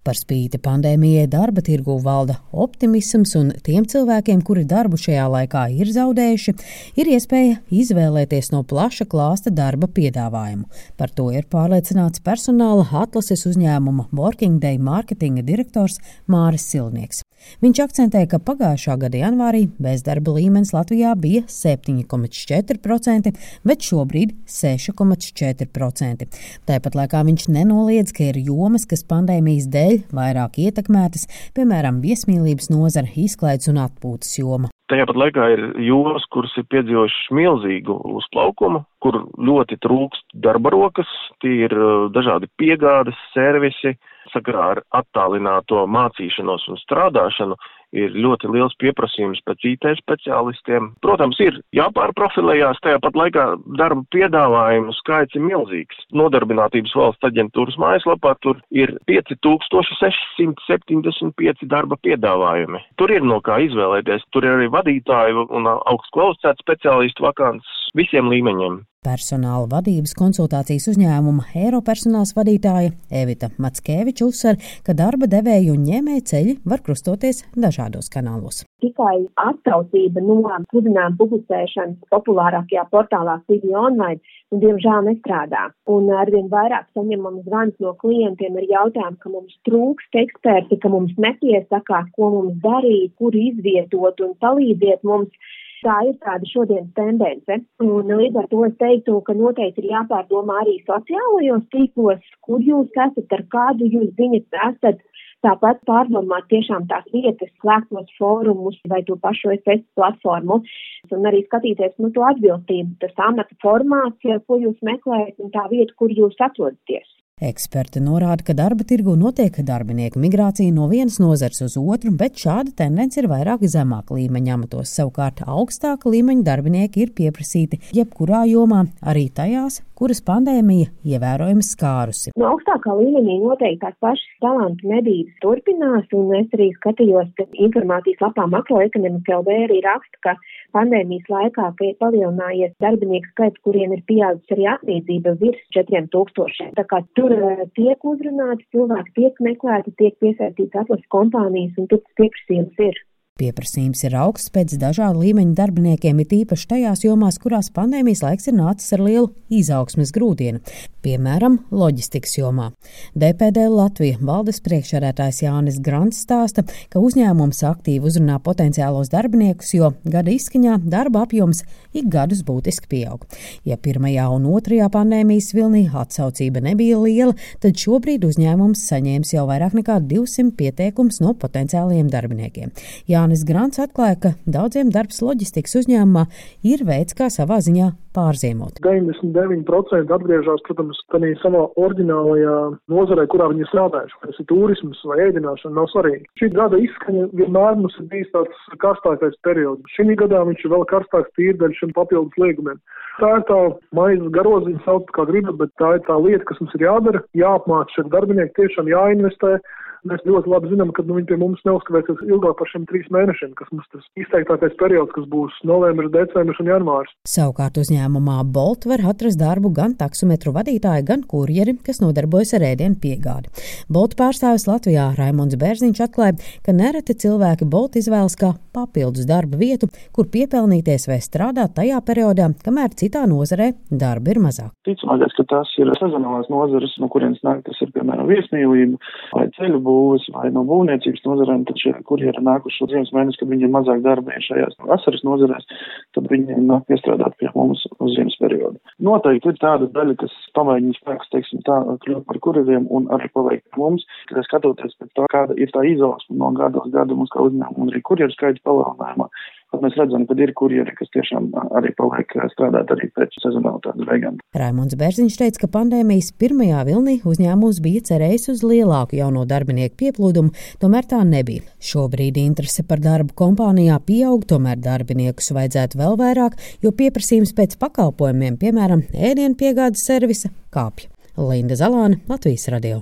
Par spīti pandēmijai darba tirgu valda optimisms, un tiem cilvēkiem, kuri darbu šajā laikā ir zaudējuši, ir iespēja izvēlēties no plaša klāsta darba piedāvājumu. Par to ir pārliecināts personāla atlases uzņēmuma Working Day mārketinga direktors Māris Silnieks. Viņš akcentē, ka pagājušā gada janvārī bezdarba līmenis Latvijā bija 7,4%, bet šobrīd 6,4%. Tāpat laikā viņš nenoliedz, ka ir jomas, kas pandēmijas dēļ dēļ vairāk ietekmētas, piemēram, viesmīlības nozara, izklaides un atpūtas joma. Tajā pat laikā ir jomas, kuras ir piedzīvojušas milzīgu uzplaukumu, kur ļoti trūkst darba rokas, tie ir uh, dažādi piegādes, servisi, sakarā ar attālināto mācīšanos un strādāšanu ir ļoti liels pieprasījums pēc IT speciālistiem. Protams, ir jāpārprofilējās, tajā pat laikā darba piedāvājumu skaits ir milzīgs. Nodarbinātības valsts aģentūras mājaslapā tur ir 5675 darba piedāvājumi. Tur ir no kā izvēlēties, tur ir arī vadītāju un augstu kvalificētu speciālistu vakants visiem līmeņiem. Personāla vadības konsultācijas uzņēmuma Eiropersonāls vadītāja Evita Matskeviča uzsver, ka darba devēju un ņēmēju ceļi var krustoties dažādos kanālos. Tikai atsaucība no sludinājuma publicēšanas populārākajā portālā CV Online, nu, diemžēl, nestrādā. Un arvien vairāk saņemam zvans no klientiem ar jautājumu, ka mums trūkst eksperti, ka mums nepiesakās, ko mums darīt, kur izvietot un palīdziet mums Tā ir tāda šodienas tendence. Un līdz ar to es teiktu, ka noteikti ir jāpārdomā arī sociālajos tīklos, kur jūs esat, ar kādu jūs ziņas esat. Tāpat pārdomāt tiešām tās vietas, slēgtos fórumus vai to pašu SS platformu un arī skatīties nu, to atbilstību, tas amata formāts, ko jūs meklējat un tā vieta, kur jūs atrodaties. Eksperti norāda, ka darba tirgu notiek darbinieku migrācija no vienas nozars uz otru, bet šāda tendence ir vairāk zemāka līmeņa amatos. Savukārt augstāka līmeņa darbinieki ir pieprasīti jebkurā jomā, arī tajās, kuras pandēmija ievērojami skārusi. No augstākā līmenī noteikti tās pašas talantu medības turpinās, un es arī skatījos, ka informācijas lapā makroekonomika LV arī raksta, ka pandēmijas laikā, ir palielinājies darbinieku skaits, kuriem ir pieaudzis arī atlīdzība virs 4000. Tā kā tur tur uh, tiek uzrunāti cilvēki, tiek meklēti, tiek piesaistīts atlases kompānijas, un tur tas pieprasījums ir. Pieprasījums ir augsts pēc dažādu līmeņu darbiniekiem, it īpaši tajās jomās, kurās pandēmijas laiks ir nācis ar lielu izaugsmes grūdienu, piemēram, loģistikas jomā. DPD Latvija valdes priekšsēdētājs Jānis Grants stāsta, ka uzņēmums aktīvi uzrunā potenciālos darbiniekus, jo gada izskaņā darba apjoms ik gadus būtiski pieaug. Ja pirmajā un otrajā pandēmijas vilnī atsaucība nebija liela, tad šobrīd uzņēmums saņēmis jau vairāk nekā 200 pieteikums no potenciālajiem darbiniekiem. Jānis Jānis Grants atklāja, ka daudziem darbs loģistikas uzņēmumā ir veids, kā savā ziņā pārziemot. 99% atgriežas, protams, tādā savā oriģinālajā nozarē, kurā viņi strādājuši. Tas ir turisms vai ēdināšana, nav svarīgi. Šī gada izskaņa vienmēr mums ir bijis tāds karstākais periods. Šī gadā viņš ir vēl karstāks tīri dēļ šiem papildus liegumiem. Tā ir tā maizes garoziņa, sauc kā gribat, bet tā ir tā lieta, kas mums ir jādara, jāapmāca šiem darbiniekiem, tiešām jāinvestē. Mēs ļoti labi zinām, ka nu, viņi pie mums neuzkavēsies ilgāk par šiem trīs mēnešiem, kas mums tas izteiktākais periods, kas būs novembris, decembris un janvārs. Savukārt uzņēmumā Bolt var atrast darbu gan taksometru vadītāji, gan kurjeri, kas nodarbojas ar ēdienu piegādi. Bolt pārstāvis Latvijā Raimons Bērziņš atklāja, ka nereti cilvēki Bolt izvēlas kā papildus darba vietu, kur piepelnīties vai strādāt tajā periodā, kamēr citā nozarē darba ir mazāk. Ticamākais, ka tās ir sezonālās nozares, no kurienes nāk, tas ir piemēram viesmīlība vai ceļu būvas vai no būvniecības nozarēm, tad šie kurjeri nākuši uz ziemas mēnesi, kad viņi ir mazāk darbie šajās vasaras nozarēs, tad viņi nāk piestrādāt pie mums uz ziemas periodu. Noteikti ir tāda daļa, kas pamēģina spēkus, teiksim, tā kļūt par kurjeriem un arī paliek mums, kad skatoties pēc tā, kāda ir tā izaugsme no gada uz gadu mums kā uzņēmumu un arī kurjeru skaits palielinājumā. Mēs redzam, ka ir kurjeri, kas tiešām arī paliek strādāt arī pēc sezonalitātes beigām. Raimonds Bērziņš teica, ka pandēmijas pirmajā vilnī uzņēmums bija cerējis uz lielāku jauno darbinieku pieplūdumu, tomēr tā nebija. Šobrīd interese par darbu kompānijā pieaug, tomēr darbiniekus vajadzētu vēl vairāk, jo pieprasījums pēc pakalpojumiem, piemēram, ēdienu piegādes servisa, kāpj. Linda Zalāne, Latvijas radio.